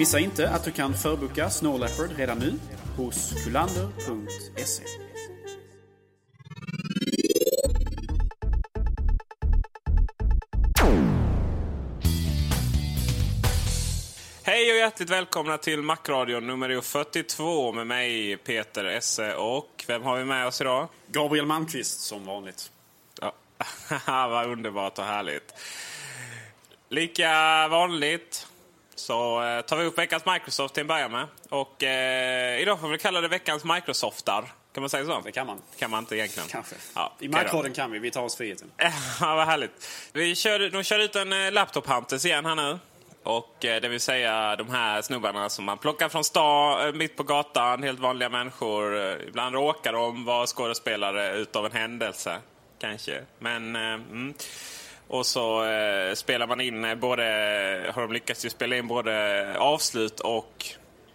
Missa inte att du kan förboka Snow Leopard redan nu hos kulander.se. Hej och hjärtligt välkomna till Macradion nummer 42 med mig Peter Esse och vem har vi med oss idag? Gabriel Malmqvist som vanligt. Ja. Vad underbart och härligt. Lika vanligt så eh, tar vi upp veckans Microsoft till en början med. Och eh, idag får vi kalla det veckans Microsoftar. Kan man säga så? Det kan man. kan man inte egentligen. Kanske. Ja, I. Macradion kan vi. Vi tar oss friheten. Ja, vad härligt. Vi kör, de kör ut en eh, Laptop Hunters igen här nu. Och eh, det vill säga de här snubbarna som man plockar från stan, eh, mitt på gatan, helt vanliga människor. Ibland råkar de vara skådespelare utav en händelse, kanske. Men, mm. Och så eh, spelar man in eh, både, har de lyckats ju spela in både avslut och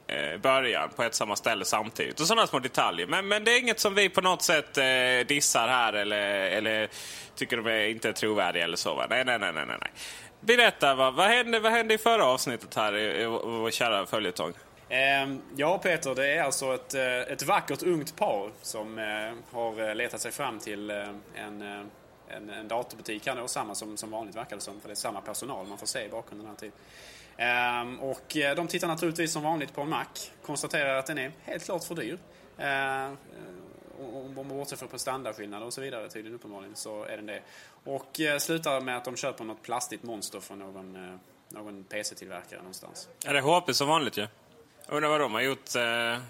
eh, början på ett samma ställe samtidigt. Och sådana små detaljer. Men, men det är inget som vi på något sätt eh, dissar här eller, eller tycker de är inte är trovärdiga eller så. Va? Nej, nej, nej, nej, nej. Berätta, va? vad, hände, vad hände i förra avsnittet här i, i vår kära följetong? Ehm, ja, Peter, det är alltså ett, eh, ett vackert ungt par som eh, har letat sig fram till en, en, en datorbutik här då, Samma som, som vanligt verkar det som, för det är samma personal man får se i bakgrunden alltid. Ehm, och eh, de tittar naturligtvis som vanligt på en Mac. Konstaterar att den är helt klart för dyr. Ehm, eh, Om man bortser från prestandaskillnader och så vidare tydligen uppenbarligen så är den det. Och eh, slutar med att de köper något plastigt monster från någon, eh, någon PC-tillverkare någonstans. Är det HP som vanligt ju? Undrar vad de har gjort eh,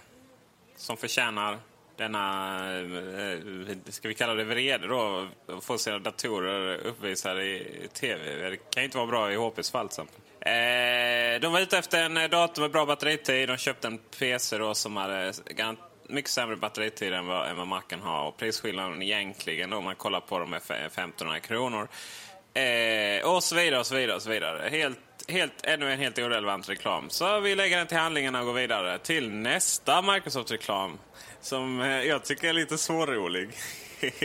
som förtjänar denna, eh, ska vi kalla det vrede då, att få sina datorer uppvisade i tv. Det kan ju inte vara bra i HPs fall till exempel. Eh, de var ute efter en dator med bra batteritid. De köpte en PC då som hade mycket sämre batteritid än vad, än vad Macen har. Och prisskillnaden egentligen då, om man kollar på dem är 1500 kronor. Eh, och så vidare och så vidare och så vidare. Helt, helt, ännu en helt irrelevant reklam. Så vi lägger den till handlingarna och går vidare till nästa Microsoft-reklam. Som eh, jag tycker är lite svårrolig.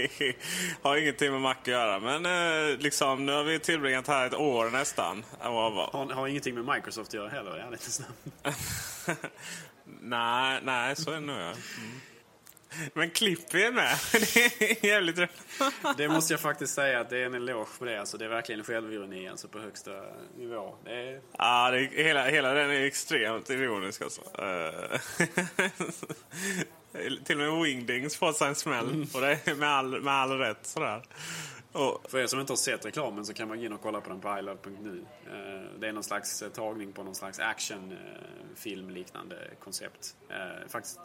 har ingenting med Mac att göra. Men eh, liksom, nu har vi tillbringat här ett år nästan. Har, har ingenting med Microsoft att göra heller, i ärlighetens namn. nej, nej, så är det nog. Mm. Men Clippy är med. det är jävligt roligt. Det måste jag faktiskt säga att det är en eloge för det. Alltså, det är verkligen självironi alltså, på högsta nivå. Det är... Ja, det är, hela, hela den är extremt ironisk alltså. Till och med Wingdings får sig en smäll. Och det är med all, med all rätt sådär. Och, För er som inte har sett reklamen så kan man gå in och kolla på den på ilove.nu. Eh, Det är någon slags eh, tagning på någon slags actionfilm liknande koncept. Eh, Faktiskt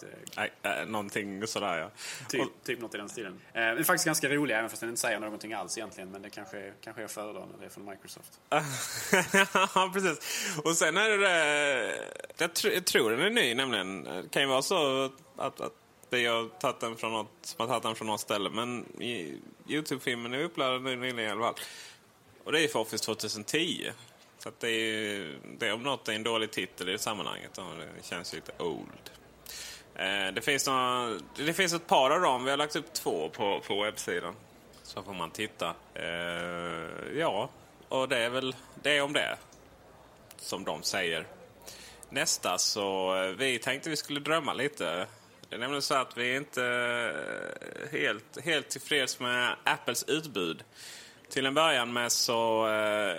eh, äh, någonting sådär ja. typ, typ något i den stilen. Eh, Den är faktiskt ganska rolig även fast den inte säger någonting alls egentligen. Men det kanske, kanske jag föredrar när det är från Microsoft. ja, precis. Och sen är det det... Jag, tr jag tror den är ny nämligen. Det kan ju vara så att, att det jag tagit den från något, som har tagit den från något ställe. Men Youtube-filmen är uppladdad nu nyligen i alla fall. Och det är för Office 2010. Så att det, är, det om något är en dålig titel i det sammanhanget. Och det känns ju lite old. Eh, det, finns några, det finns ett par av dem. Vi har lagt upp två på, på webbsidan. Så får man titta. Eh, ja, och det är väl det är om det. Som de säger. Nästa så, eh, vi tänkte vi skulle drömma lite. Det är nämligen så att vi är inte eh, helt, helt tillfreds med Apples utbud. Till en början med så eh,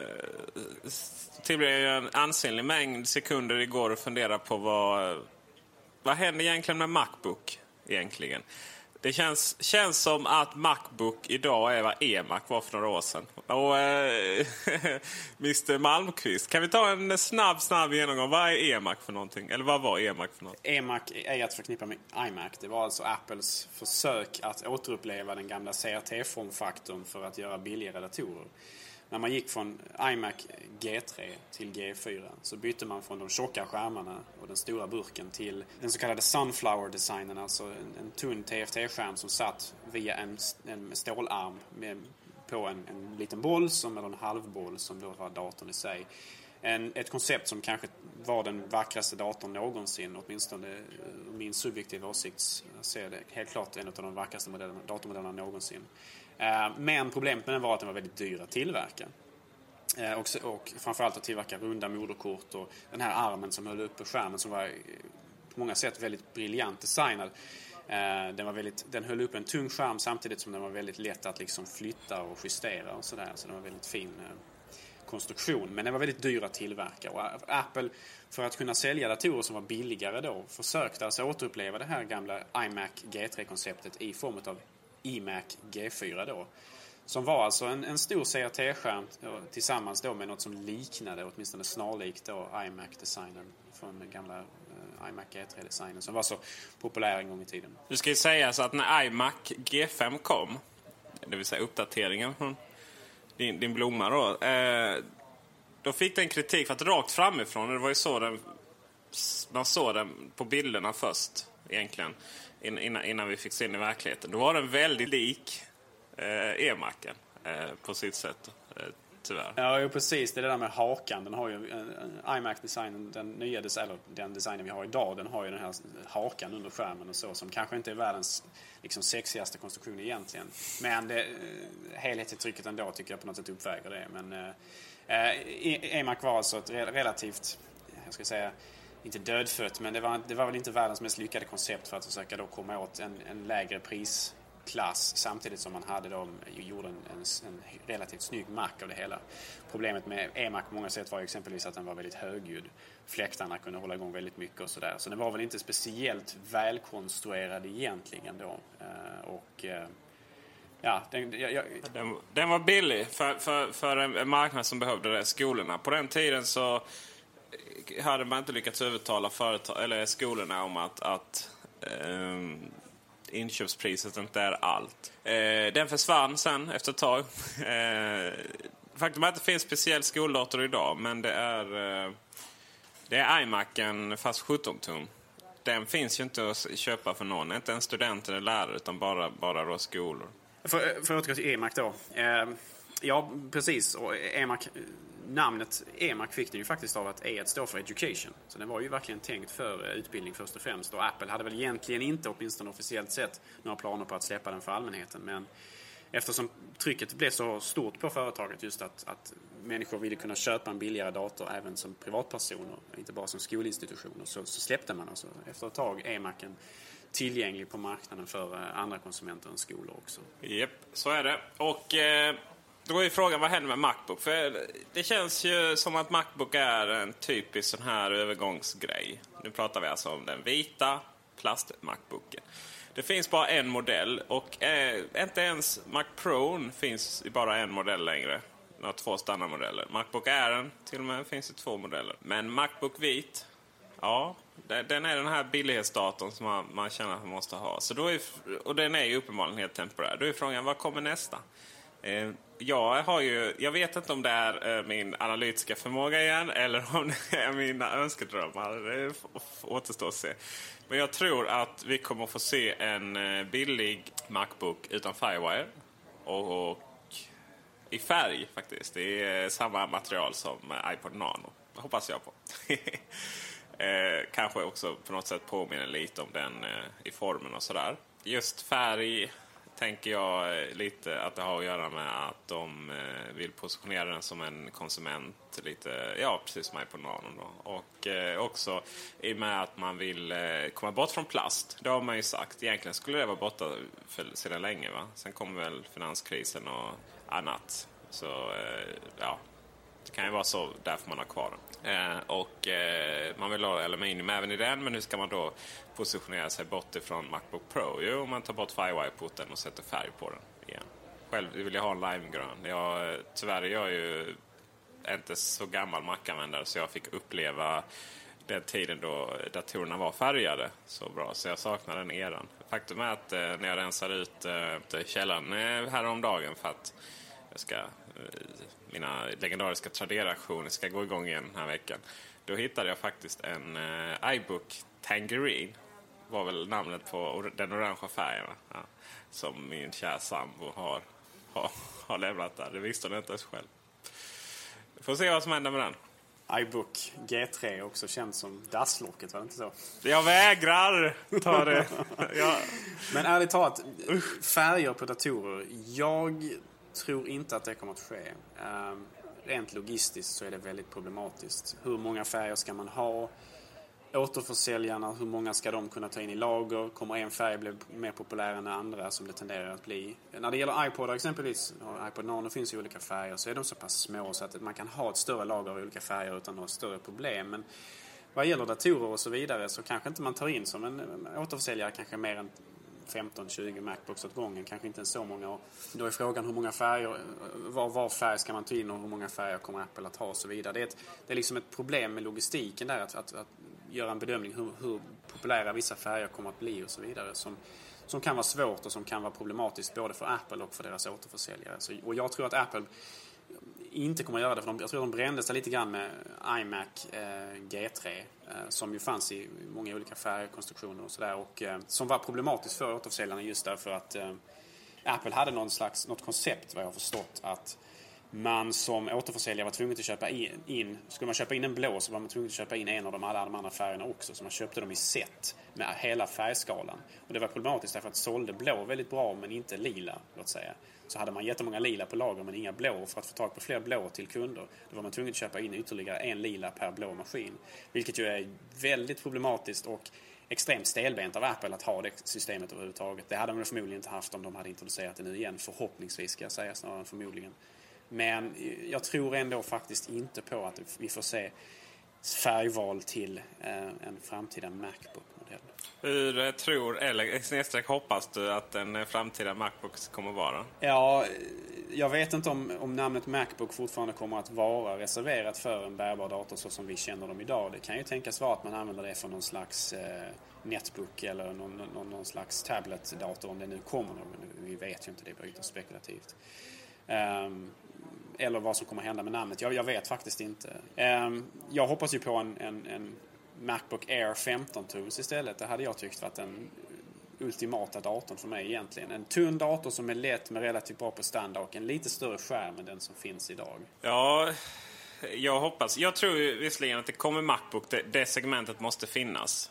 tillbringade jag en ansenlig mängd sekunder igår och funderade på vad, vad händer egentligen med Macbook egentligen. Det känns, känns som att Macbook idag är vad EMAC var för några år sedan. Och eh, Mr Malmqvist, kan vi ta en snabb, snabb genomgång? Vad är EMAC för någonting? Eller vad var EMAC för något? EMAC är att förknippa med iMac. Det var alltså Apples försök att återuppleva den gamla CRT-formfaktorn för att göra billigare datorer. När man gick från iMac G3 till G4 så bytte man från de tjocka skärmarna och den stora burken till den så kallade Sunflower-designen, alltså en, en tunn TFT-skärm som satt via en, en stålarm med, på en, en liten boll, som, eller en halvboll, som då var datorn i sig. En, ett koncept som kanske var den vackraste datorn någonsin, åtminstone eh, min subjektiva åsikt. Ser det helt klart en av de vackraste modellerna, datormodellerna någonsin. Eh, men problemet med den var att den var väldigt dyr att tillverka. Eh, och, och framförallt att tillverka runda moderkort och den här armen som höll uppe skärmen som var eh, på många sätt väldigt briljant designad. Den, var väldigt, den höll upp en tung skärm samtidigt som den var väldigt lätt att liksom flytta och justera och sådär. Så den var väldigt fin konstruktion. Men den var väldigt dyr att tillverka. Och Apple, för att kunna sälja datorer som var billigare då, försökte alltså återuppleva det här gamla iMac G3-konceptet i form av iMac G4 då. Som var alltså en, en stor CRT-skärm tillsammans då med något som liknade, åtminstone snarlikt då, iMac-designen från den gamla eh, iMac G3-designen som var så populär en gång i tiden. Nu ska ju säga så att när iMac G5 kom, det vill säga uppdateringen från din, din blomma då. Eh, då fick den kritik för att rakt framifrån, det var ju så den, man såg den på bilderna först egentligen. Innan, innan vi fick se den i verkligheten. Då var den väldigt lik eh, e-macen eh, på sitt sätt. Eh, tyvärr. Ja, precis. Det är det där med hakan. Den har ju eh, eh iMac-designen, den nya eller den designen vi har idag, den har ju den här hakan under skärmen och så som kanske inte är världens liksom, sexigaste konstruktion egentligen. Men det, eh, helhetsintrycket ändå tycker jag på något sätt uppväger det. Men eh, eh, e-, e-, iMac var alltså ett re- relativt, eh, jag ska säga, inte dödfött, men det var, det var väl inte världens mest lyckade koncept för att försöka då komma åt en, en lägre prisklass samtidigt som man hade då, gjorde en, en, en relativt snygg mack av det hela. Problemet med EMAC på många sätt var ju exempelvis att den var väldigt högljudd. Fläktarna kunde hålla igång väldigt mycket och sådär. Så den var väl inte speciellt välkonstruerad egentligen då. Eh, och eh, ja, den, jag, jag, Den, den var billig för, för, för en marknad som behövde det, skolorna. På den tiden så hade man inte lyckats övertala företag, eller skolorna om att, att eh, inköpspriset inte är allt. Eh, den försvann sen efter ett tag. Eh, faktum är att det finns speciell skoldator idag, men det är, eh, det är iMacen fast 17 tum. Den finns ju inte att köpa för någon, inte en student eller lärare, utan bara, bara då skolor. För, för att återgå till EMAC då. Eh, ja, precis. Och EMAC, namnet EMAC fick den ju faktiskt av att E står för Education. Så den var ju verkligen tänkt för eh, utbildning först och främst. Och Apple hade väl egentligen inte, åtminstone officiellt sett, några planer på att släppa den för allmänheten. Men eftersom trycket blev så stort på företaget just att, att människor ville kunna köpa en billigare dator även som privatpersoner, inte bara som skolinstitutioner, så, så släppte man alltså efter ett tag EMACen tillgänglig på marknaden för eh, andra konsumenter än skolor också. Japp, så är det. Och eh, då är frågan vad händer med Macbook? För det känns ju som att Macbook är en typisk sån här övergångsgrej. Nu pratar vi alltså om den vita plast-Macbooken. Det finns bara en modell och eh, inte ens Mac Pro finns i bara en modell längre. Den har två standardmodeller. Macbook Air till och med finns i två modeller. Men Macbook Vit, ja, den är den här billighetsdatorn som man, man känner att man måste ha. Så då är, och den är ju uppenbarligen helt temporär. Då är frågan, vad kommer nästa? Eh, jag, har ju, jag vet inte om det är eh, min analytiska förmåga igen eller om det är mina önskedrömmar. Det återstår att se. Men jag tror att vi kommer att få se en eh, billig Macbook utan Firewire. Och, och i färg faktiskt. Det är samma material som iPod Nano. Det hoppas jag på. eh, kanske också på något sätt påminner lite om den eh, i formen och sådär. Just färg tänker jag eh, lite att det har att göra med att de eh, vill positionera den som en konsument. lite, Ja, precis som iPod Nano. Då. Och eh, också i och med att man vill eh, komma bort från plast. Det har man ju sagt. Egentligen skulle det vara borta för, sedan länge. Va? Sen kommer väl finanskrisen och annat. Så eh, ja, det kan ju vara så därför man har kvar den. Eh, och eh, man vill ha aluminium även i den, men hur ska man då positionera sig bort ifrån Macbook Pro? Jo, man tar bort Firewire-porten och sätter färg på den igen. Själv vill jag ha en limegrön. Jag, eh, tyvärr är jag ju inte så gammal Mac-användare så jag fick uppleva den tiden då datorerna var färgade så bra. Så jag saknar den eran. Faktum är att eh, när jag rensade ut eh, källaren eh, häromdagen för att ska, eh, mina legendariska Tradera-aktioner ska gå igång igen den här veckan. Då hittade jag faktiskt en eh, iBook Tangerine. var väl namnet på den orangea färgen. Ja, som min kära sambo har, har, har lämnat där. Det visste hon inte ens själv. Får se vad som händer med den iBook G3 också känd som dasslocket, var det inte så? Jag vägrar ta det. ja. Men ärligt talat, färger på datorer. Jag tror inte att det kommer att ske. Ehm, rent logistiskt så är det väldigt problematiskt. Hur många färger ska man ha? återförsäljarna, hur många ska de kunna ta in i lager? Kommer en färg bli mer populär än andra som det tenderar att bli? När det gäller Ipod, exempelvis, iPod Nano finns i olika färger, så är de så pass små så att man kan ha ett större lager av olika färger utan några större problem. Men vad gäller datorer och så vidare så kanske inte man tar in som en återförsäljare kanske mer än 15-20 Macbooks åt gången, kanske inte ens så många. Och då är frågan hur många färger, var, var färg ska man ta in och hur många färger kommer Apple att ha och så vidare. Det är, ett, det är liksom ett problem med logistiken där, att, att, att göra en bedömning hur, hur populära vissa färger kommer att bli och så vidare. Som, som kan vara svårt och som kan vara problematiskt både för Apple och för deras återförsäljare. Så, och jag tror att Apple inte kommer att göra det. För de, jag tror de brände sig lite grann med iMac eh, G3 Eh, som ju fanns i många olika färgkonstruktioner och sådär. Och eh, som var problematiskt för återförsäljarna just därför att eh, Apple hade någon slags, något koncept vad jag har förstått att man som återförsäljare var tvungen att köpa in, skulle man köpa in en blå så var man tvungen att köpa in en av de alla de andra färgerna också. Så man köpte dem i set med hela färgskalan. Och det var problematiskt därför att sålde blå väldigt bra men inte lila, låt säga. Så hade man jättemånga lila på lager men inga blå. För att få tag på fler blå till kunder då var man tvungen att köpa in ytterligare en lila per blå maskin. Vilket ju är väldigt problematiskt och extremt stelbent av Apple att ha det systemet överhuvudtaget. Det hade de förmodligen inte haft om de hade introducerat det nu igen. Förhoppningsvis ska jag säga snarare än förmodligen. Men jag tror ändå faktiskt inte på att vi får se färgval till eh, en framtida Macbook-modell. Hur tror, eller snedstreck hoppas du att en framtida Macbook kommer vara? Ja, jag vet inte om, om namnet Macbook fortfarande kommer att vara reserverat för en bärbar dator så som vi känner dem idag. Det kan ju tänkas vara att man använder det för någon slags eh, netbook eller någon, någon, någon slags tabletdator om det nu kommer någon. Vi vet ju inte, det är bara spekulativt. Um, eller vad som kommer hända med namnet. Jag, jag vet faktiskt inte. Ehm, jag hoppas ju på en, en, en Macbook Air 15 tums istället. Det hade jag tyckt varit den ultimata datorn för mig egentligen. En tunn dator som är lätt men relativt bra på och en lite större skärm än den som finns idag. Ja, jag hoppas. Jag tror visserligen att det kommer Macbook. Det, det segmentet måste finnas.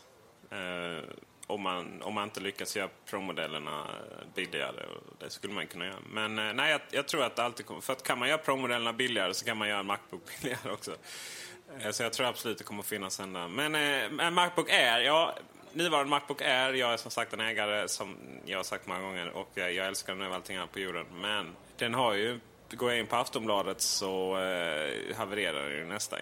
Ehm, om man, om man inte lyckas göra Pro-modellerna billigare. Det skulle man kunna göra. Men eh, nej, jag, jag, tror att det alltid kommer. För att kan man göra Pro-modellerna billigare så kan man göra en Macbook billigare också. Eh, så jag tror absolut det kommer finnas en där. Men eh, en Macbook Air, ja. Nuvarande Macbook Air, jag är som sagt en ägare som jag har sagt många gånger och eh, jag älskar den över allting här på jorden. Men den har ju går jag in på Aftonbladet så eh, havererar det ju nästan.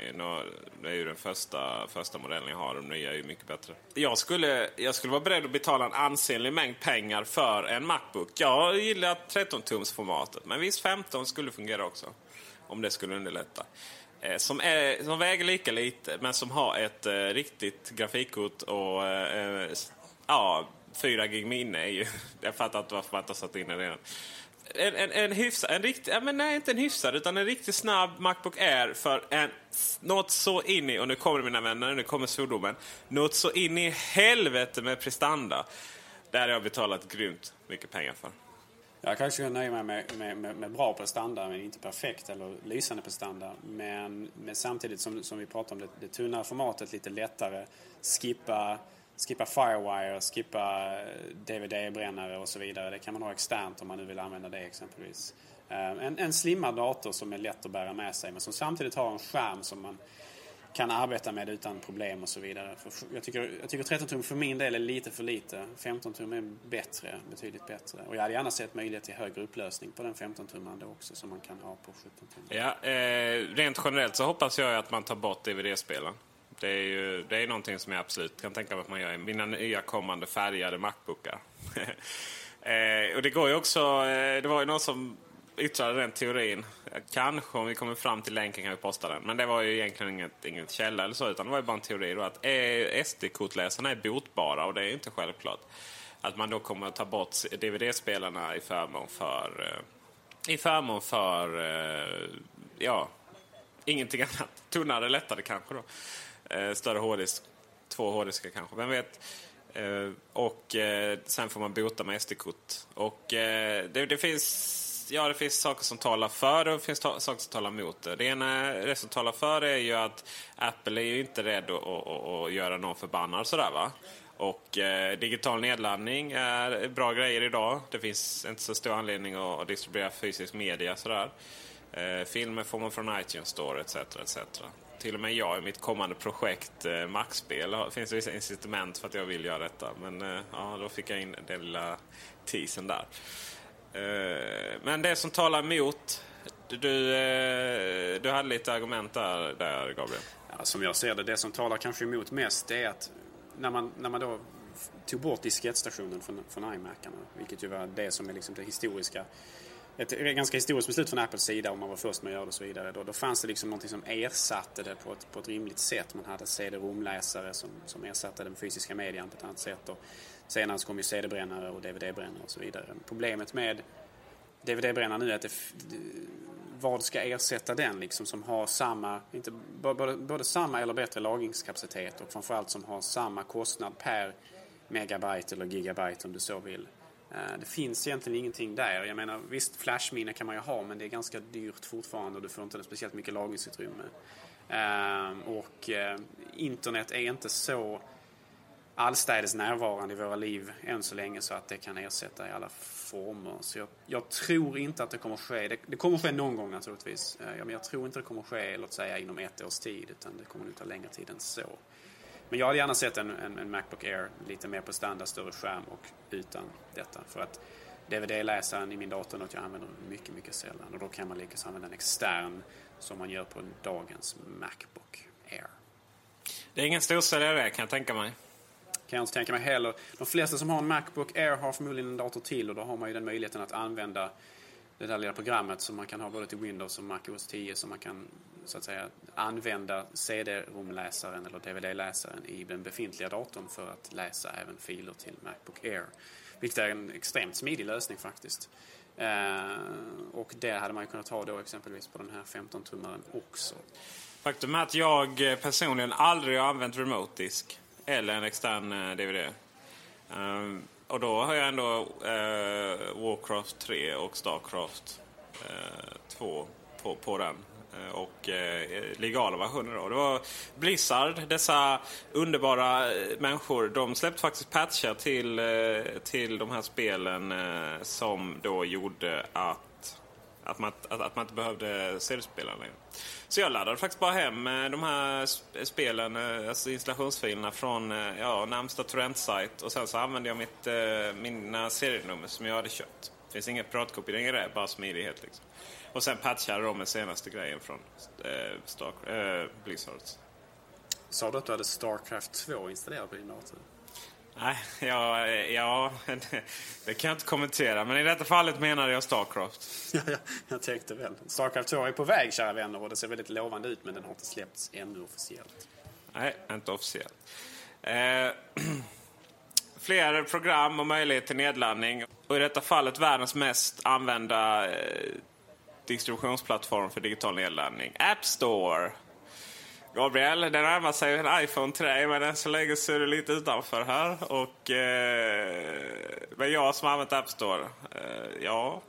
Det är ju den första, första modellen jag har. De nya är ju mycket bättre. Jag skulle, jag skulle vara beredd att betala en ansenlig mängd pengar för en Macbook. Jag gillar 13-tumsformatet, men visst 15 skulle fungera också. Om det skulle underlätta. Eh, som, är, som väger lika lite, men som har ett eh, riktigt grafikkort och eh, eh ja, 4 gig minne. Är ju, jag fattar inte varför man inte har satt in det redan en, en, en hyfsad, en riktig, ja, men nej inte en hyfsad utan en riktigt snabb Macbook Air för en, något så in i, och nu kommer mina vänner, nu kommer svordomen, något så in i helvete med prestanda. Där har jag betalat grymt mycket pengar för. Jag kanske skulle nöja mig med, med, med, med, bra prestanda, men inte perfekt eller lysande prestanda. Men, men samtidigt som, som vi pratar om det, det tunna formatet, lite lättare, skippa skippa Firewire, skippa eh, DVD-brännare och så vidare. Det kan man ha externt om man nu vill använda det exempelvis. Eh, en, en slimmad dator som är lätt att bära med sig men som samtidigt har en skärm som man kan arbeta med utan problem och så vidare. För jag, tycker, jag tycker 13 tum för min del är lite för lite. 15 tum är bättre, betydligt bättre. Och jag hade gärna sett möjlighet till högre upplösning på den 15 tumman då också som man kan ha på 17 tum. Ja, eh, rent generellt så hoppas jag att man tar bort DVD-spelaren. Det är ju det är någonting som jag absolut kan tänka mig att man gör i mina nya kommande färgade Macbookar. eh, och det går ju också, eh, det var ju någon som yttrade den teorin. Kanske om vi kommer fram till länken kan vi posta den. Men det var ju egentligen inget, inget källa eller så utan det var ju bara en teori då att eh, SD-kortläsarna är botbara och det är inte självklart. Att man då kommer att ta bort DVD-spelarna i förmån för eh, i förmån för eh, ja, ingenting annat. Tunnare, lättare kanske då. Eh, större hårddisk. Två hårddiskar kanske, vem vet. Eh, och eh, sen får man bota med SD-kort. Och eh, det, det, finns... Ja, det finns saker som talar för och det finns saker som talar emot det. Det ena det som talar för är ju att Apple är ju inte rädd att, att, att, att göra någon förbannad sådär va. Och eh, digital nedladdning är bra grejer idag. Det finns inte så stor anledning att distribuera fysisk media sådär. Eh, filmer får man från iTunes Store etc. etc till och med jag i mitt kommande projekt eh, Maxspel det finns vissa incitament för att jag vill göra detta. Men eh, ja, då fick jag in den lilla teasern där. Eh, men det som talar emot du, eh, du hade lite argument där, där Gabriel. Ja, som jag ser det, det som talar kanske emot mest det är att när man, när man då tog bort diskettstationen från, från iMacarna, vilket ju var det som är liksom det historiska ett ganska historiskt beslut från Apples sida om man var först med att göra det och så vidare. Då, då fanns det liksom någonting som ersatte det på ett, på ett rimligt sätt. Man hade CD-ROM-läsare som, som ersatte den fysiska median på ett annat sätt. Och senare så kom ju CD-brännare och DVD-brännare och så vidare. Problemet med DVD-brännaren nu är att det, vad ska ersätta den liksom som har samma, inte, både, både samma eller bättre lagringskapacitet och framförallt som har samma kostnad per megabyte eller gigabyte om du så vill. Eh, det finns egentligen ingenting där. Jag menar, visst, flashminne kan man ju ha men det är ganska dyrt fortfarande och du får inte speciellt mycket lagringsutrymme. Ehm, och eh, internet är inte så allstädes närvarande i våra liv än så länge så att det kan ersätta i alla former. Så jag, jag tror inte att det kommer ske. Det, det kommer ske någon gång naturligtvis. Eh, ja, men jag tror inte det kommer ske, låt säga inom ett års tid, utan det kommer nog ta längre tid än så. Men jag hade gärna sett en, en, en, Macbook Air lite mer på standard, större skärm och utan detta. För att DVD-läsaren i min dator är något jag använder mycket, mycket sällan. Och då kan man lyckas använda en extern som man gör på dagens Macbook Air. Det är ingen storsäljare kan jag tänka mig. Kan jag inte tänka mig heller. De flesta som har en Macbook Air har förmodligen en dator till och då har man ju den möjligheten att använda det där lilla programmet som man kan ha både till Windows och Mac OS 10 som man kan så att säga använda CD-romläsaren eller DVD-läsaren i den befintliga datorn för att läsa även filer till Macbook Air. Vilket är en extremt smidig lösning faktiskt. Eh, och det hade man ju kunnat ha då exempelvis på den här 15-tummaren också. Faktum är att jag personligen aldrig har använt remote disk eller en extern eh, DVD. Um, eh, och då har jag ändå uh, Warcraft 3 och Starcraft uh, 2 på, på den. Eh, och eh, legala versioner. Då. Det var Blizzard, dessa underbara eh, människor. De släppte faktiskt patchar till, eh, till de här spelen eh, som då gjorde att, att, man, att, att man inte behövde CD-spelare längre. Så jag laddade faktiskt bara hem de här spelen, alltså installationsfilerna från ja, närmsta torrentsajt. Och sen så använde jag mitt, mina serienummer som jag hade köpt. finns inga i där, bara smidighet. Liksom. Och sen patchade de med senaste grejen från eh, Star, eh, Blizzards. Sa du att du hade Starcraft 2 installerat på din dator? Nej, ja, ja det, det kan jag inte kommentera. Men i detta fallet menade jag Starcraft. Ja, ja, jag tänkte väl. Starcraft 2 är på väg, kära vänner, och det ser väldigt lovande ut, men den har inte släppts ännu officiellt. Nej, inte officiellt. Eh, fler program och möjlighet till nedladdning. Och i detta fallet världens mest använda eh, distributionsplattform för digital nedladdning. App Store. Gabriel, det närmar sig en iPhone 3 men än så länge så är du lite utanför här. Och, eh, men jag som har använt App Store, eh, ja.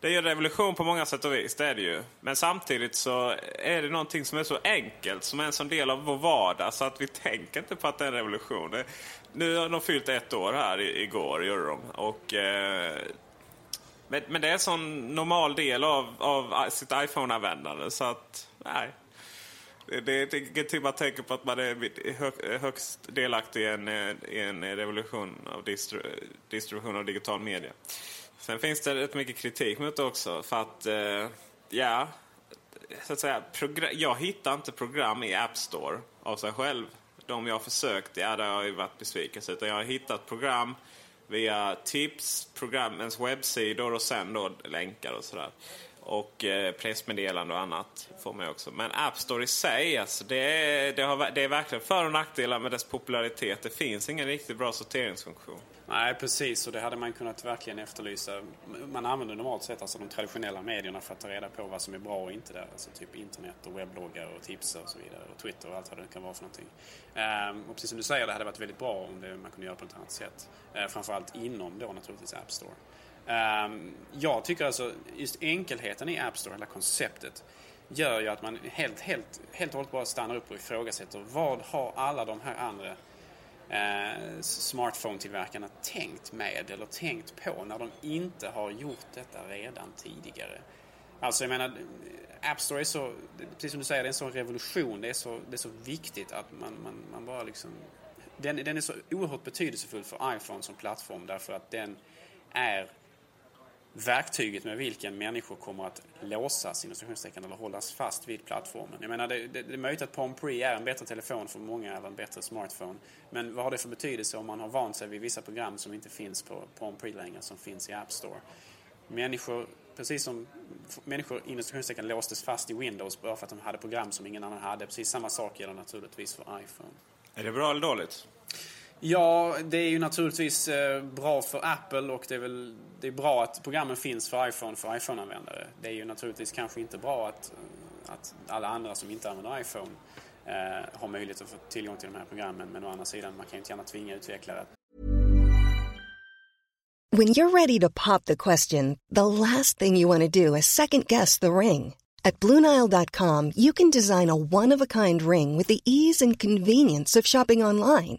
Det är ju en revolution på många sätt och vis, det är det ju. Men samtidigt så är det någonting som är så enkelt, som är en sån del av vår vardag, så att vi tänker inte på att det är en revolution. Det, nu har de fyllt ett år här igår, gjorde de. Och, eh, men, men, det är en sån normal del av, av sitt iPhone-användande, så att nej. Det, det är ingenting man tänker på att man är högst delaktig i en, i en revolution av distru, distribution av digital media. Sen finns det rätt mycket kritik mot det också. För att, eh, ja, så att säga, jag hittar inte program i App Store av sig själv. De jag har försökt, ja, där har jag ju varit besviken. Utan jag har hittat program via tips, programmens webbsidor och sen då länkar och sådär. Och eh, pressmeddelande och annat får man ju också. Men App Store i sig, alltså, det, är, det, har, det är verkligen för och nackdelar med dess popularitet. Det finns ingen riktigt bra sorteringsfunktion. Nej, precis. Och det hade man kunnat verkligen efterlysa. Man använder normalt sett alltså de traditionella medierna för att ta reda på vad som är bra och inte där. Alltså typ internet och webbloggar och tips och så vidare. Och Twitter och allt vad det kan vara för någonting. Ehm, och precis som du säger, det hade varit väldigt bra om det, man kunde göra på ett annat sätt. Eh, framförallt inom då naturligtvis App Store. Ehm, jag tycker alltså just enkelheten i App Store, hela konceptet, gör ju att man helt, helt, helt och hållet bara stannar upp och ifrågasätter vad har alla de här andra eh, smartphone-tillverkarna tänkt med eller tänkt på när de inte har gjort detta redan tidigare. Alltså jag menar, App Store är så, precis som du säger, det är en sån revolution. Det är så, det är så viktigt att man, man, man bara liksom... Den, den är så oerhört betydelsefull för iPhone som plattform därför att den är verktyget med vilken människor kommer att låsas eller hållas fast vid plattformen. Jag menar, det, det, det är möjligt att Palm Pre är en bättre telefon för många eller en bättre smartphone. Men vad har det för betydelse om man har vant sig vid vissa program som inte finns på Palm Pre längre, som finns i App Store? Människor, precis som människor inom låstes fast i Windows bara för att de hade program som ingen annan hade. Precis samma sak gäller naturligtvis för iPhone. Är det bra eller dåligt? Ja, det är ju naturligtvis eh, bra för Apple och det är väl det är bra att programmen finns för iPhone för iPhone-användare. Det är ju naturligtvis kanske inte bra att, eh, att alla andra som inte använder iPhone eh, har möjlighet att få tillgång till de här programmen. Men å andra sidan, man kan ju inte gärna tvinga utvecklare When you're ready to pop the question, the last thing you want to do is second guess the ring. At BlueNile.com you can design a one-of-a-kind ring with the ease and convenience of shopping online.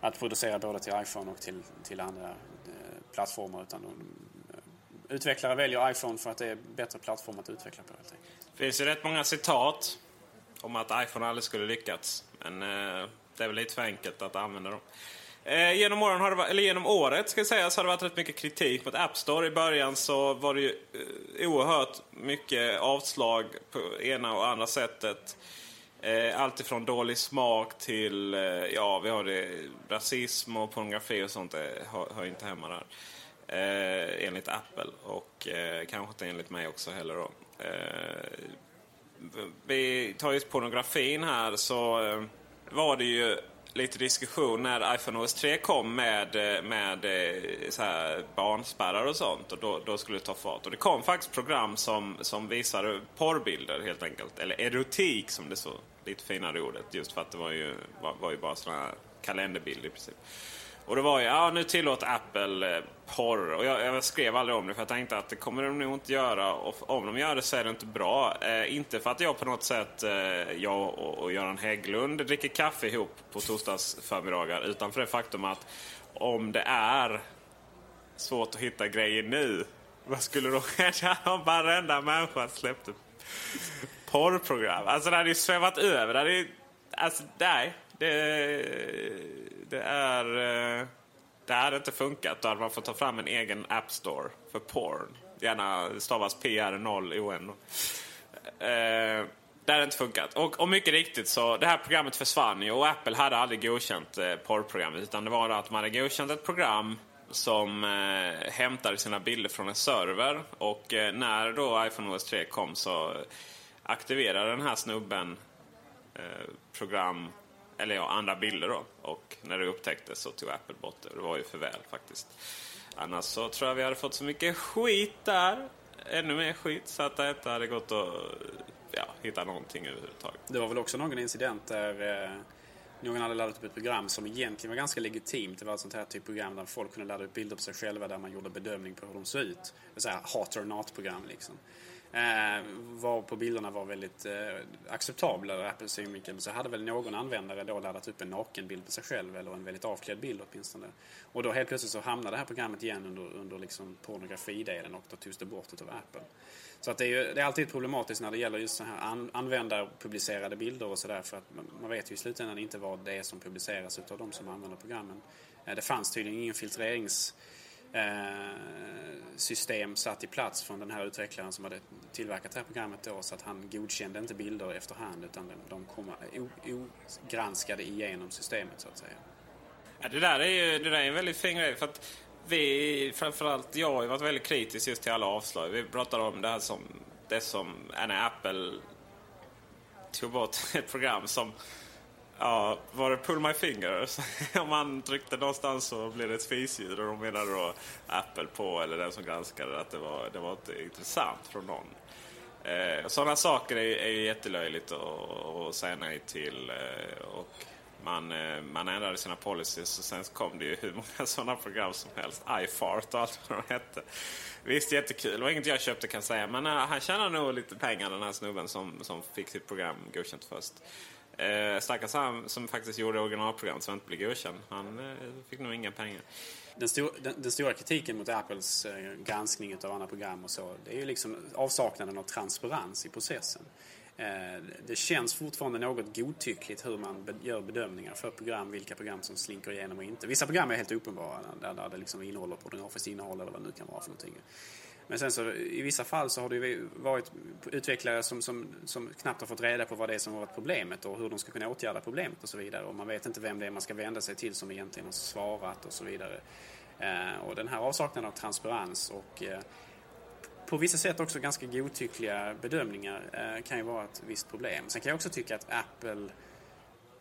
Att producera både till iPhone och till, till andra eh, plattformar. Utan de, eh, utvecklare väljer iPhone för att det är bättre plattform att utveckla på. Helt. Det finns ju rätt många citat om att iPhone aldrig skulle lyckats. Men eh, det är väl lite för enkelt att använda dem. Eh, genom, åren har det, eller genom året ska jag säga, så har det varit rätt mycket kritik mot App Store. I början så var det ju eh, oerhört mycket avslag på ena och andra sättet. Eh, allt ifrån dålig smak till, eh, ja vi har det, rasism och pornografi och sånt eh, hör, hör inte hemma där. Eh, enligt Apple och eh, kanske inte enligt mig också heller då. Eh, vi tar just pornografin här så eh, var det ju lite diskussion när iPhone OS 3 kom med, med eh, så här barnspärrar och sånt. Och då, då skulle det ta fart. Och det kom faktiskt program som, som visade porrbilder helt enkelt. Eller erotik som det så lite finare ordet. Just för att det var ju, var, var ju bara sådana här kalenderbilder i princip. Och det var ju, ja nu tillåter Apple eh, porr. Och jag, jag skrev aldrig om det för jag tänkte att det kommer de nog inte göra. Och om de gör det så är det inte bra. Eh, inte för att jag på något sätt, eh, jag och, och Göran Hägglund dricker kaffe ihop på torsdagsförmiddagar. Utan för det faktum att om det är svårt att hitta grejer nu. Vad skulle då hända om varenda människa släppte porrprogram? Alltså det hade ju svävat över. Det hade ju, alltså nej. Det, det är... eh, det hade inte funkat. Då hade man fått ta fram en egen App Store för porn. Gärna stavas PR0ON. Eh, det hade inte funkat. Och, och mycket riktigt så, det här programmet försvann ju och Apple hade aldrig godkänt eh, porrprogrammet. Utan det var att man hade godkänt ett program som eh, hämtade sina bilder från en server. Och eh, när då iPhone OS 3 kom så aktiverade den här snubben eh, program, eller ja, andra bilder då. Och när det upptäcktes så tog Apple bort det. Det var ju för väl faktiskt. Annars så tror jag vi hade fått så mycket skit där. Ännu mer skit så att det inte hade gått att ja, hitta någonting överhuvudtaget. Det var väl också någon incident där eh, någon hade laddat upp ett program som egentligen var ganska legitimt. Det var ett sånt här typ program där folk kunde ladda upp bilder på sig själva där man gjorde bedömning på hur de såg ut. Det så här hot or not-program liksom. Eh, var på bilderna var väldigt eh, acceptabla ur Apples synvinkel. Så hade väl någon användare då laddat upp en nakenbild på sig själv eller en väldigt avklädd bild åtminstone. Och då helt plötsligt så hamnade det här programmet igen under, under liksom pornografidelen och då togs det bort av Apple. Så att det, är ju, det är alltid problematiskt när det gäller just så här an, användarpublicerade bilder och sådär för att man, man vet ju i slutändan inte vad det är som publiceras utav de som använder programmen. Eh, det fanns tydligen ingen filtrerings eh, Eh, system satt i plats från den här utvecklaren som hade tillverkat det här programmet då så att han godkände inte bilder efterhand utan de, kom ogranskade igenom systemet så att säga. Ja, det där är ju det där är en väldigt fin grej. För att vi, framförallt jag, har ju varit väldigt kritisk just till alla avslag. Vi pratar om det här som, det som när Apple tog bort ett program som Ja, var det Pull My Finger? Om man tryckte någonstans så blev det ett fisljud och de menade då Apple på, eller den som granskade, att det var, det var inte intressant från någon. Eh, sådana saker är, är ju jättelöjligt att, säga nej till. Eh, och man, eh, man ändrade sina policies och sen kom det ju hur många sådana program som helst. iFart och allt vad de hette. Visst, jättekul. Det var inget jag köpte kan jag säga. Men eh, han tjänar nog lite pengar den här snubben som, som fick sitt program godkänt först. Eh, stackars han som faktiskt gjorde originalprogram som inte blev godkänd. Han eh, fick nog inga pengar. Den, stor, den, den stora kritiken mot Apples eh, granskning av andra program och så, det är ju liksom avsaknaden av transparens i processen. Eh, det känns fortfarande något godtyckligt hur man be, gör bedömningar för program, vilka program som slinker igenom och inte. Vissa program är helt uppenbara, där, där det liksom innehåller pornografiskt innehåll eller vad det nu kan vara för någonting. Men sen så i vissa fall så har det ju varit utvecklare som, som, som knappt har fått reda på vad det är som har varit problemet och hur de ska kunna åtgärda problemet och så vidare. Och man vet inte vem det är man ska vända sig till som egentligen har svarat och så vidare. Eh, och den här avsaknaden av transparens och eh, på vissa sätt också ganska godtyckliga bedömningar eh, kan ju vara ett visst problem. Sen kan jag också tycka att Apple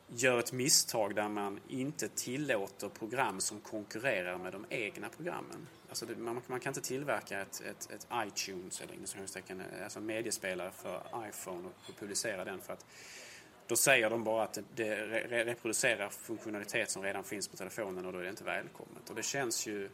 gör ett misstag där man inte tillåter program som konkurrerar med de egna programmen. Alltså det, man, man, kan inte tillverka ett, ett, ett iTunes eller inom eh, alltså en mediespelare för iPhone och, och publicera den för att Då säger de bara att det re reproducerar funktionalitet som redan finns på telefonen och då är det inte välkommet. Och det känns ju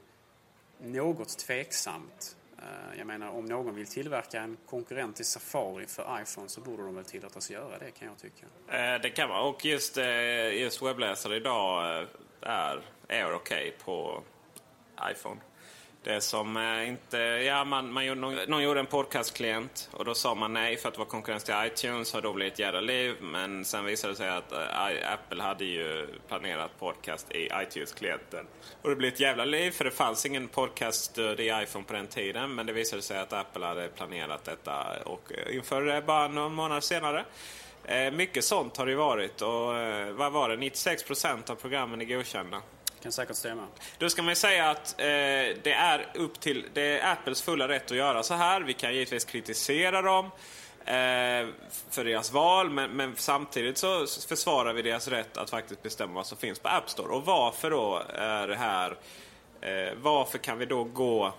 något tveksamt. Eh, jag menar, om någon vill tillverka en konkurrent till Safari för iPhone så borde de väl tillåtas göra det kan jag tycka. Eh, det kan man. Och just, eh, just webbläsare idag är, är okej okay på iPhone. Det som eh, inte... Ja, man, man någon, någon gjorde en podcastklient och då sa man nej för att det var konkurrens till iTunes och då blev det ett jävla liv. Men sen visade det sig att äh, Apple hade ju planerat podcast i iTunes-klienten. Och det blev ett jävla liv för det fanns ingen podcaststöd i iPhone på den tiden. Men det visade sig att Apple hade planerat detta och eh, införde det bara någon månad senare. Eh, mycket sånt har det ju varit och eh, vad var det? 96% av programmen är godkända kan säkert stämma. Då ska man ju säga att eh, det är upp till det är Apples fulla rätt att göra så här. Vi kan givetvis kritisera dem eh, för deras val men, men, samtidigt så försvarar vi deras rätt att faktiskt bestämma vad som finns på App Store. Och varför då är det här? Eh, varför kan vi då gå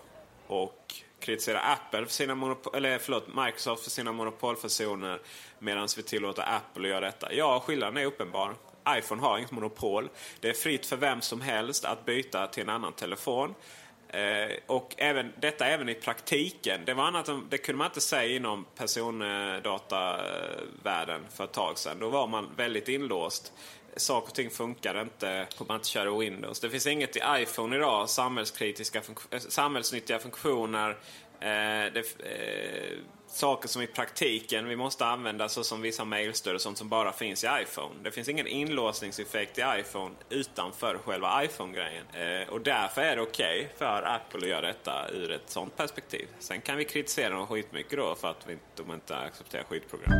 och kritisera Apple för sina monopol, eller förlåt, Microsoft för sina monopolfunktioner medan vi tillåter Apple att göra detta? Ja, skillnaden är uppenbar iPhone har inget monopol. Det är fritt för vem som helst att byta till en annan telefon. Eh, och även, detta även i praktiken. Det, var annat, det kunde man inte säga inom persondatavärlden för ett tag sedan. Då var man väldigt inlåst. Saker och ting funkar inte om man inte köra Windows. Det finns inget i iPhone idag, samhällskritiska, eh, samhällsnyttiga funktioner. Eh, det, eh, saker som i praktiken vi måste använda såsom vissa mailstöd och sånt som bara finns i iPhone. Det finns ingen inlåsningseffekt i iPhone utanför själva iPhone-grejen. Eh, och därför är det okej okay för Apple att göra detta ur ett sånt perspektiv. Sen kan vi kritisera dem skitmycket då för att vi, de inte accepterar skitprogram.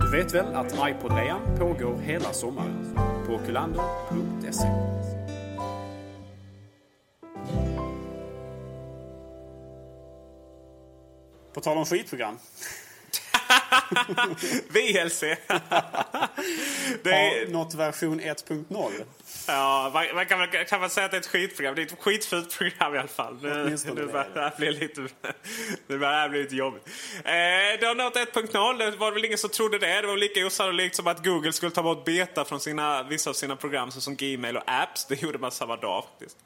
Du vet väl att iPod-rean pågår hela sommaren på kulander.se. På tal om skitprogram. VLC. det är... något version 1.0. Ja, man, man kan, kan man säga att det är ett skitprogram? Det är ett skitfult program i alla fall. Nu, nu börjar det här bli lite, nu börjar det här bli lite jobbigt. Eh, det har nått 1.0. Det var väl ingen som trodde det. Det var lika osannolikt som att Google skulle ta bort beta från sina, vissa av sina program som Gmail och Apps. Det gjorde man samma dag faktiskt.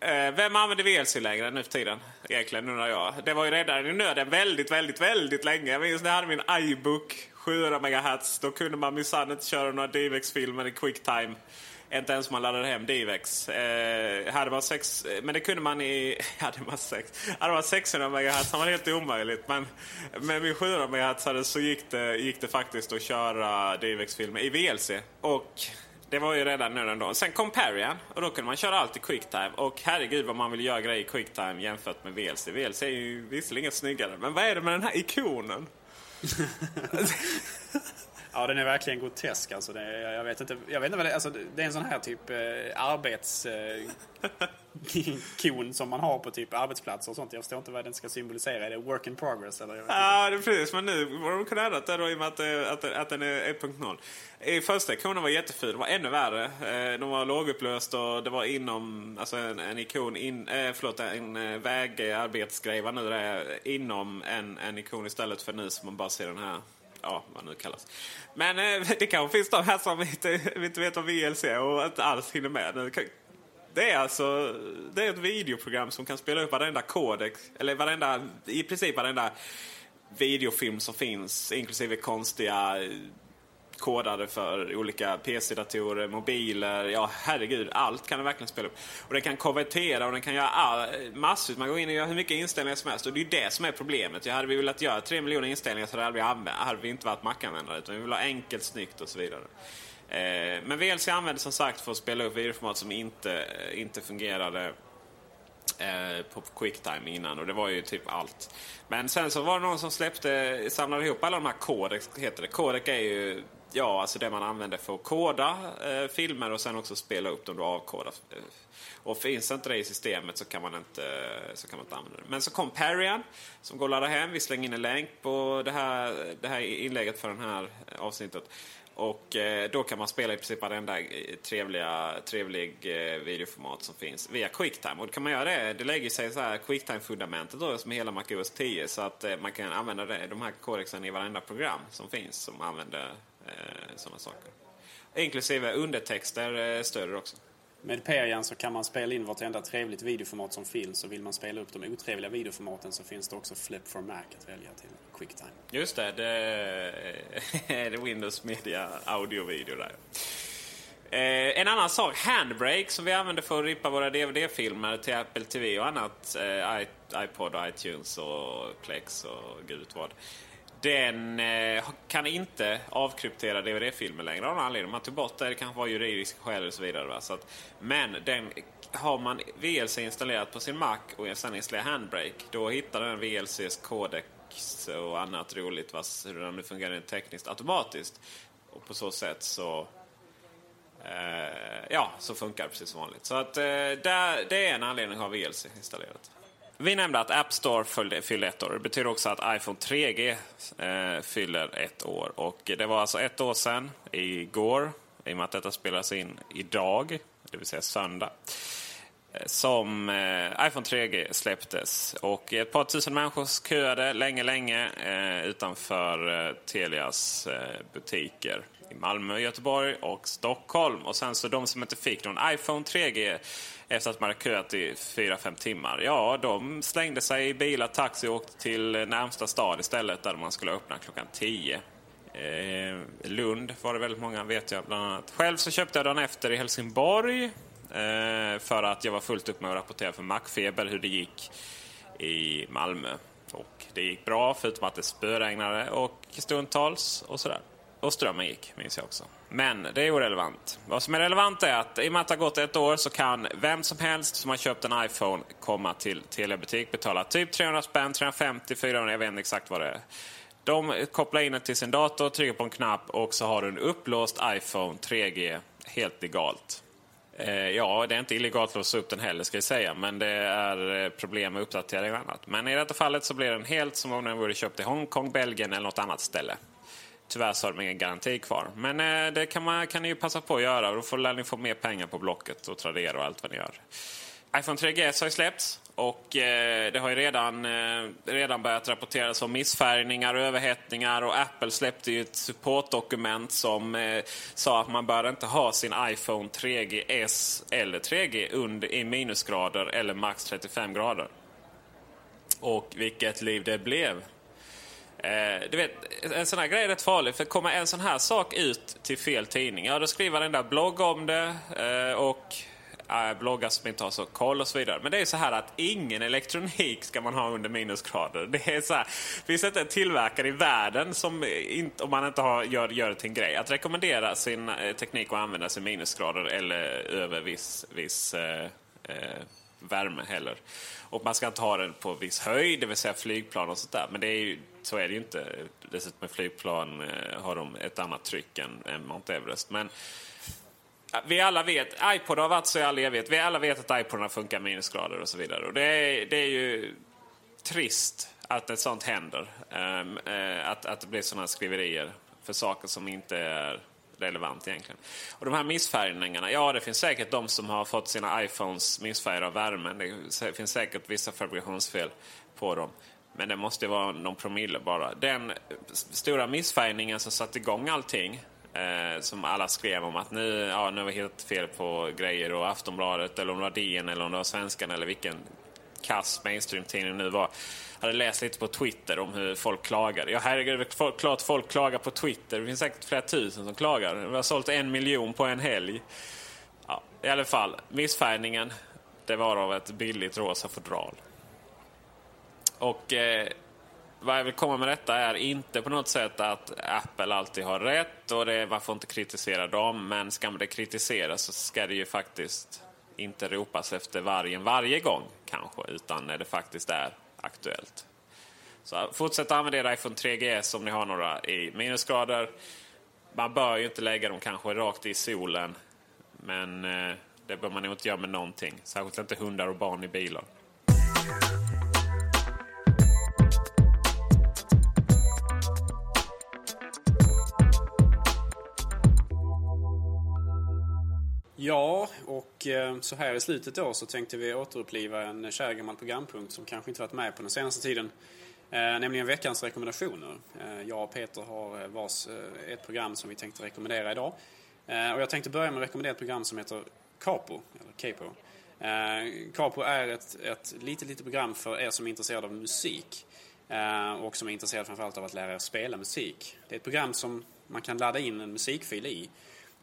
Eh, vem använder VLC längre nu för tiden? Egentligen undrar jag. Det var ju redan i nöden väldigt, väldigt, väldigt länge. Jag minns när jag hade min iBook 700 MHz. Då kunde man minsann inte köra några DivX-filmer i Quicktime. Inte ens om man laddade hem DivX. Eh, hade man sex, men det kunde man i... Hade man, sex, hade man 600 MHz var det helt omöjligt. Men med min 700 MHz så gick det, gick det faktiskt att köra DivX-filmer i VLC. Och det var ju redan nu ändå. Sen kom Parian och då kunde man köra allt i quicktime. Och herregud vad man vill göra grejer i quicktime jämfört med VLC. VLC är ju visserligen snyggare. Men vad är det med den här ikonen? ja, den är verkligen grotesk. Alltså, det är, jag, vet inte, jag vet inte vad det är. Alltså, det är en sån här typ eh, arbetskon Eh, som man har på typ arbetsplatser och sånt. Jag förstår inte vad den ska symbolisera. Är det work in progress? Eller? Ja, det är precis. Men nu var de kunnat ändra det då i och med att, eh, att, att den är 1.0. I första ikonen var jättefin. Den var ännu värre. Eh, de var lågupplöst och det var inom, alltså en, en ikon, in, eh, förlåt, en eh, vägarbetsgrej vad nu det är inom en, en ikon istället för nu som man bara ser den här ja, vad nu kallas. Men eh, det kanske finns de här som inte, inte vet vad VLC är och inte alls hinner med. Det är alltså det är ett videoprogram som kan spela upp varenda kodex, eller varenda, i princip varenda videofilm som finns, inklusive konstiga eh, kodade för olika PC-datorer, mobiler. Ja, herregud. Allt kan den verkligen spela upp. Och den kan konvertera och den kan göra all, massor. Man går in och gör hur mycket inställningar som helst. Och det är ju det som är problemet. Jag hade vi velat göra tre miljoner inställningar så hade vi, hade vi inte varit Mac-användare. Utan vi vill ha enkelt, snyggt och så vidare. Eh, men VLC användes som sagt för att spela upp videoformat som inte, eh, inte fungerade eh, på Quicktime innan och det var ju typ allt. Men sen så var det någon som släppte, samlade ihop alla de här Codec, heter det. Codec är ju ja, alltså det man använder för att koda eh, filmer och sen också spela upp dem du avkodar. Eh, och finns inte det i systemet så kan man inte, eh, så kan man inte använda det. Men så kom Parian som går att ladda hem. Vi slänger in en länk på det här, det här inlägget för det här eh, avsnittet. Och eh, då kan man spela i princip varenda trevliga, trevlig eh, videoformat som finns via Quicktime. Och då kan man göra det, det lägger sig så här Quicktime-fundamentet då som är hela MacOS 10 så att eh, man kan använda det, de här kodexen i varenda program som finns som använder sådana saker. Inklusive undertexter eh, stöder också. Med Perian så kan man spela in vartenda trevligt videoformat som finns. Och vill man spela upp de otrevliga videoformaten så finns det också Flip for Mac att välja till Quicktime. Just det, det är det Windows Media audio-video där. Eh, en annan sak, Handbrake som vi använder för att rippa våra DVD-filmer till Apple TV och annat. Eh, iPod, iTunes och Plex och gud vad. Den eh, kan inte avkryptera DVD-filmer längre av någon anledning. Man tog bort det, det kanske var juridiska skäl och så vidare. Va? Så att, men den, har man VLC installerat på sin Mac och sen installerar Handbrake, då hittar den VLCs kodex och annat roligt, va? hur den nu fungerar tekniskt automatiskt. Och på så sätt så eh, ja, så funkar det precis som vanligt. Så att eh, där, det är en anledning att ha VLC installerat. Vi nämnde att App Store fyllde ett år. Det betyder också att iPhone 3G eh, fyller ett år. Och det var alltså ett år sedan, igår, i och med att detta spelas in idag, det vill säga söndag, eh, som eh, iPhone 3G släpptes. Och ett par tusen människor köade länge, länge eh, utanför eh, Telias eh, butiker i Malmö, Göteborg och Stockholm. Och sen så de som inte fick någon iPhone 3G efter att man hade köat i 4-5 timmar. Ja, de slängde sig i bilar, taxi och åkte till närmsta stad istället där man skulle öppna klockan 10. Eh, Lund var det väldigt många vet jag bland annat. Själv så köpte jag dagen efter i Helsingborg eh, för att jag var fullt upp med att rapportera för Macfeber hur det gick i Malmö. Och det gick bra förutom att det spöregnade och stundtals och sådär. Och strömmen gick, minns jag också. Men det är orelevant. Vad som är relevant är att i och med att det har gått ett år så kan vem som helst som har köpt en iPhone komma till Telia butik, betala typ 300 spänn, 350, 400, jag vet inte exakt vad det är. De kopplar in den till sin dator, trycker på en knapp och så har du en upplåst iPhone 3G helt legalt. Eh, ja, det är inte illegalt att låsa upp den heller ska jag säga, men det är eh, problem med uppdatering och annat. Men i detta fallet så blir den helt som om den vore köpt i Hongkong, Belgien eller något annat ställe. Tyvärr så har de ingen garanti kvar. Men eh, det kan, man, kan ni ju passa på att göra. Då får ni få mer pengar på Blocket och Tradera och allt vad ni gör. iPhone 3GS har ju släppts och eh, det har ju redan, eh, redan börjat rapporteras om missfärgningar och överhettningar och Apple släppte ju ett supportdokument som eh, sa att man bör inte ha sin iPhone 3GS eller 3G under, i minusgrader eller max 35 grader. Och vilket liv det blev. Eh, du vet, en sån här grej är rätt farlig. För kommer en sån här sak ut till fel tidning, ja då skriver den där blogg om det eh, och eh, bloggar som inte har så koll och så vidare. Men det är så här att ingen elektronik ska man ha under minusgrader. Det är så här, finns inte en tillverkare i världen som, inte, om man inte har, gör, gör det till en grej, att rekommendera sin eh, teknik att användas i minusgrader eller över viss, viss eh, eh, värme heller. Och man ska inte ha den på viss höjd, det vill säga flygplan och sånt där. Men det är ju, så är det ju inte. Dessutom med flygplan eh, har de ett annat tryck än, än Mount Everest. Men vi alla vet, iPod har varit så i all evighet. Vi alla vet att iPodarna funkar minusgrader och så vidare. Och det är, det är ju trist att ett sånt händer. Ehm, eh, att, att det blir sådana skriverier för saker som inte är relevant egentligen. Och de här missfärgningarna, ja det finns säkert de som har fått sina iPhones missfärgade av värmen. Det finns säkert vissa fabrikationsfel på dem. Men det måste vara någon promille bara. Den stora missfärgningen som satte igång allting Eh, som alla skrev om att nu, ja, nu har vi hittat fel på grejer och Aftonbladet eller om det var DN eller om det var Svenskan eller vilken kass mainstream-tidning nu var. Jag hade läst lite på Twitter om hur folk klagar. Ja herregud, det är klart folk klagar på Twitter. Det finns säkert flera tusen som klagar. Vi har sålt en miljon på en helg. Ja, I alla fall, missfärgningen det var av ett billigt rosa fodral. Och eh, vad jag vill komma med detta är inte på något sätt att Apple alltid har rätt och det, man inte kritisera dem. Men ska det kritiseras så ska det ju faktiskt inte ropas efter vargen varje gång kanske, utan när det faktiskt är aktuellt. Så fortsätt använda er iPhone 3GS om ni har några i minusgrader. Man bör ju inte lägga dem kanske rakt i solen, men eh, det bör man nog inte göra med någonting. Särskilt inte hundar och barn i bilar. Ja, och eh, så här i slutet då så tänkte vi återuppliva en kär gammal programpunkt som kanske inte varit med på den senaste tiden. Eh, nämligen veckans rekommendationer. Eh, jag och Peter har vars ett program som vi tänkte rekommendera idag. Och jag tänkte börja med att rekommendera ett program som heter Capo, eller Capo. Capo är ett, ett litet, litet program för er som är intresserade av musik. Och som är intresserade framförallt av att lära er spela musik. Det är ett program som man kan ladda in en musikfil i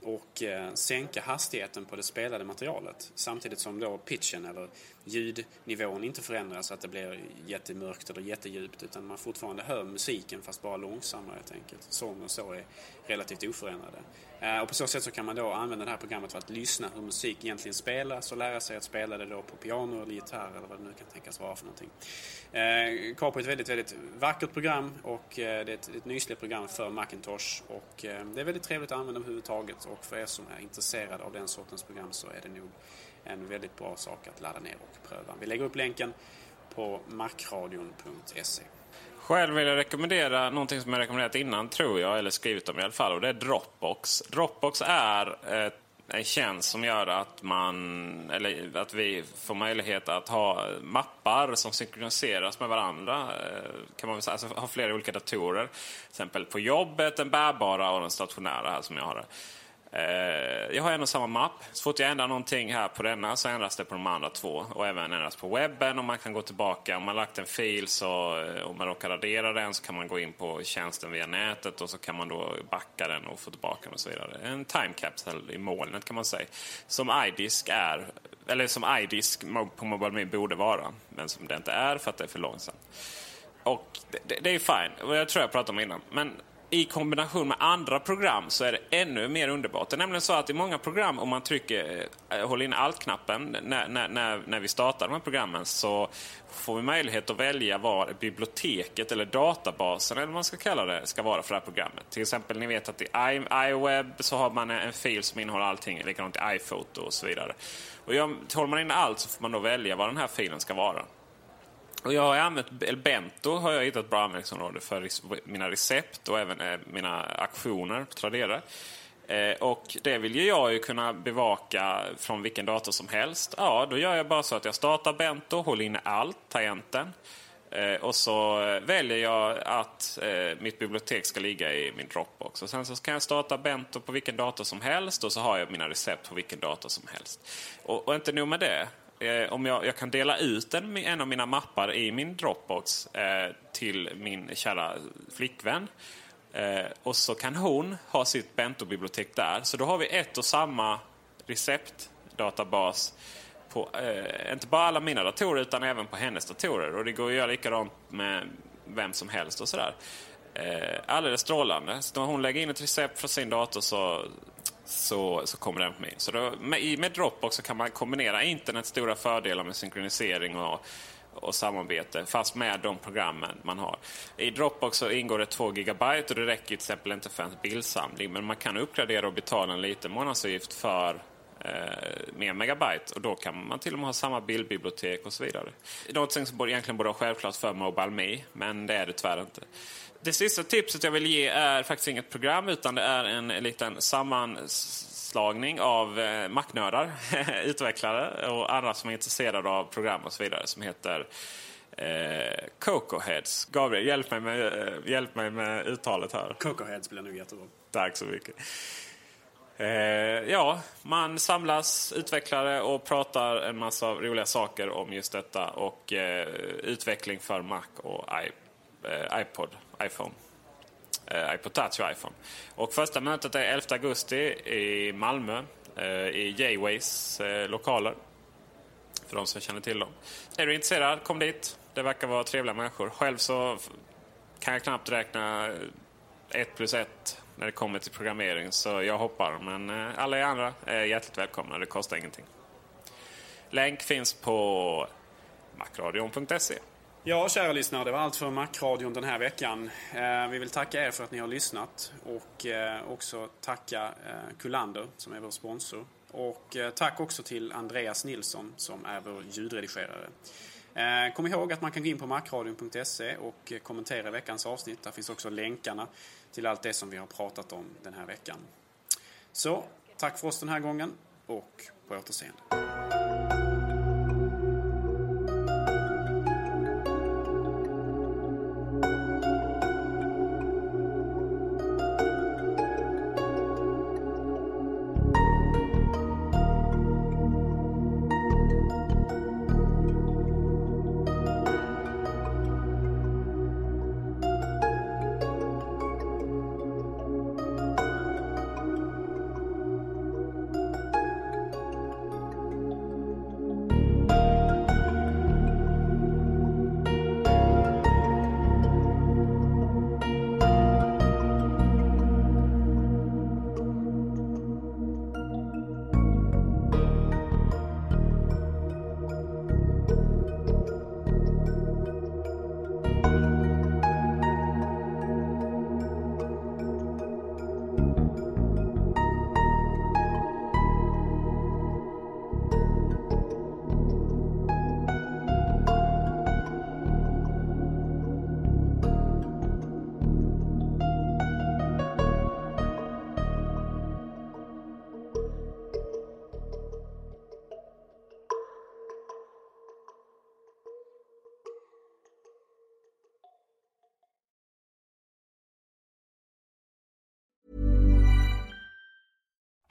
och eh, sänka hastigheten på det spelade materialet samtidigt som då pitchen eller ljudnivån inte förändras så att det blir jättemörkt eller jättedjupt utan man fortfarande hör musiken fast bara långsammare helt enkelt. Sång och så är relativt oförändrade. Eh, och på så sätt så kan man då använda det här programmet för att lyssna hur musik egentligen spelas och lära sig att spela det då på piano eller gitarr eller vad det nu kan tänkas vara för någonting. Eh, Capo är ett väldigt, väldigt vackert program och eh, det är ett, ett nysläppt program för Macintosh och det är väldigt trevligt att använda överhuvudtaget och för er som är intresserade av den sortens program så är det nog en väldigt bra sak att ladda ner och pröva. Vi lägger upp länken på macradion.se. Själv vill jag rekommendera någonting som jag rekommenderat innan tror jag, eller skrivit om i alla fall. Och det är Dropbox. Dropbox är ett en tjänst som gör att, man, eller att vi får möjlighet att ha mappar som synkroniseras med varandra. Eh, kan man säga. Alltså ha flera olika datorer. Till exempel på jobbet, den bärbara och den stationära här som jag har. Eh, jag har en och samma mapp. Så fort jag ändrar någonting här på denna så ändras det på de andra två. Och även ändras på webben och man kan gå tillbaka. Om man lagt en fil så eh, om man råkar radera den så kan man gå in på tjänsten via nätet och så kan man då backa den och få tillbaka den och så vidare. En time capsule i molnet kan man säga. Som iDisk är, eller som iDisk på MobileMe borde vara. Men som det inte är för att det är för långsamt. Och det, det, det är fine. Och jag tror jag pratade om innan. Men i kombination med andra program så är det ännu mer underbart. Det är nämligen så att i många program om man trycker, eh, håller in alt-knappen när, när, när, när vi startar de här programmen så får vi möjlighet att välja var biblioteket eller databasen eller vad man ska kalla det ska vara för det här programmet. Till exempel ni vet att i iWeb så har man en fil som innehåller allting, likadant i iPhoto och så vidare. Och håller man in allt så får man då välja var den här filen ska vara. Och jag har använt, Bento har jag hittat bra användningsområde för mina recept och även eh, mina aktioner på Tradera. Eh, och det vill ju jag ju kunna bevaka från vilken dator som helst. Ja, då gör jag bara så att jag startar Bento, håller inne allt, tangenten. Eh, och så väljer jag att mitt bibliotek ska ligga i min Dropbox. Och sen så kan jag starta Bento på vilken dator som helst och så har jag mina recept på vilken dator som helst. Och, och inte nog med det. Eh, om jag, jag kan dela ut en, en av mina mappar i min Dropbox eh, till min kära flickvän. Eh, och så kan hon ha sitt Bento-bibliotek där. Så då har vi ett och samma receptdatabas på eh, inte bara alla mina datorer utan även på hennes datorer. Och det går att göra likadant med vem som helst och sådär. Eh, alldeles strålande. Så när hon lägger in ett recept från sin dator så, så, så kommer den på min. Så då, med, med Dropbox så kan man kombinera internets stora fördelar med synkronisering och, och samarbete fast med de programmen man har. I Dropbox så ingår det 2 GB och det räcker till exempel inte för en bildsamling. Men man kan uppgradera och betala en liten månadsavgift för eh, mer megabyte och då kan man till och med ha samma bildbibliotek och så vidare. Något som egentligen borde vara självklart för Mobile Me, men det är det tyvärr inte. Det sista tipset jag vill ge är faktiskt inget program utan det är en liten sammanslagning av eh, Mac-nördar, utvecklare och andra som är intresserade av program och så vidare som heter eh, Coco Heads. Gabriel, hjälp mig med, eh, hjälp mig med uttalet här. Cocoheads blir nog jättebra. Tack så mycket. Eh, ja, man samlas utvecklare och pratar en massa roliga saker om just detta och eh, utveckling för Mac och I, eh, iPod, iPhone. Eh, iPod Touch och iPhone. Och första mötet är 11 augusti i Malmö eh, i Jayways eh, lokaler. För de som känner till dem. Är du intresserad, kom dit. Det verkar vara trevliga människor. Själv så kan jag knappt räkna ett plus ett när det kommer till programmering. Så jag hoppar. Men eh, alla er andra är hjärtligt välkomna. Det kostar ingenting. Länk finns på macradion.se. Ja, kära lyssnare, det var allt för Macradion den här veckan. Eh, vi vill tacka er för att ni har lyssnat och eh, också tacka Kullander som är vår sponsor. Och tack också till Andreas Nilsson som är vår ljudredigerare. Kom ihåg att man kan gå in på macradion.se och kommentera veckans avsnitt. Där finns också länkarna till allt det som vi har pratat om den här veckan. Så, tack för oss den här gången. och på återseende.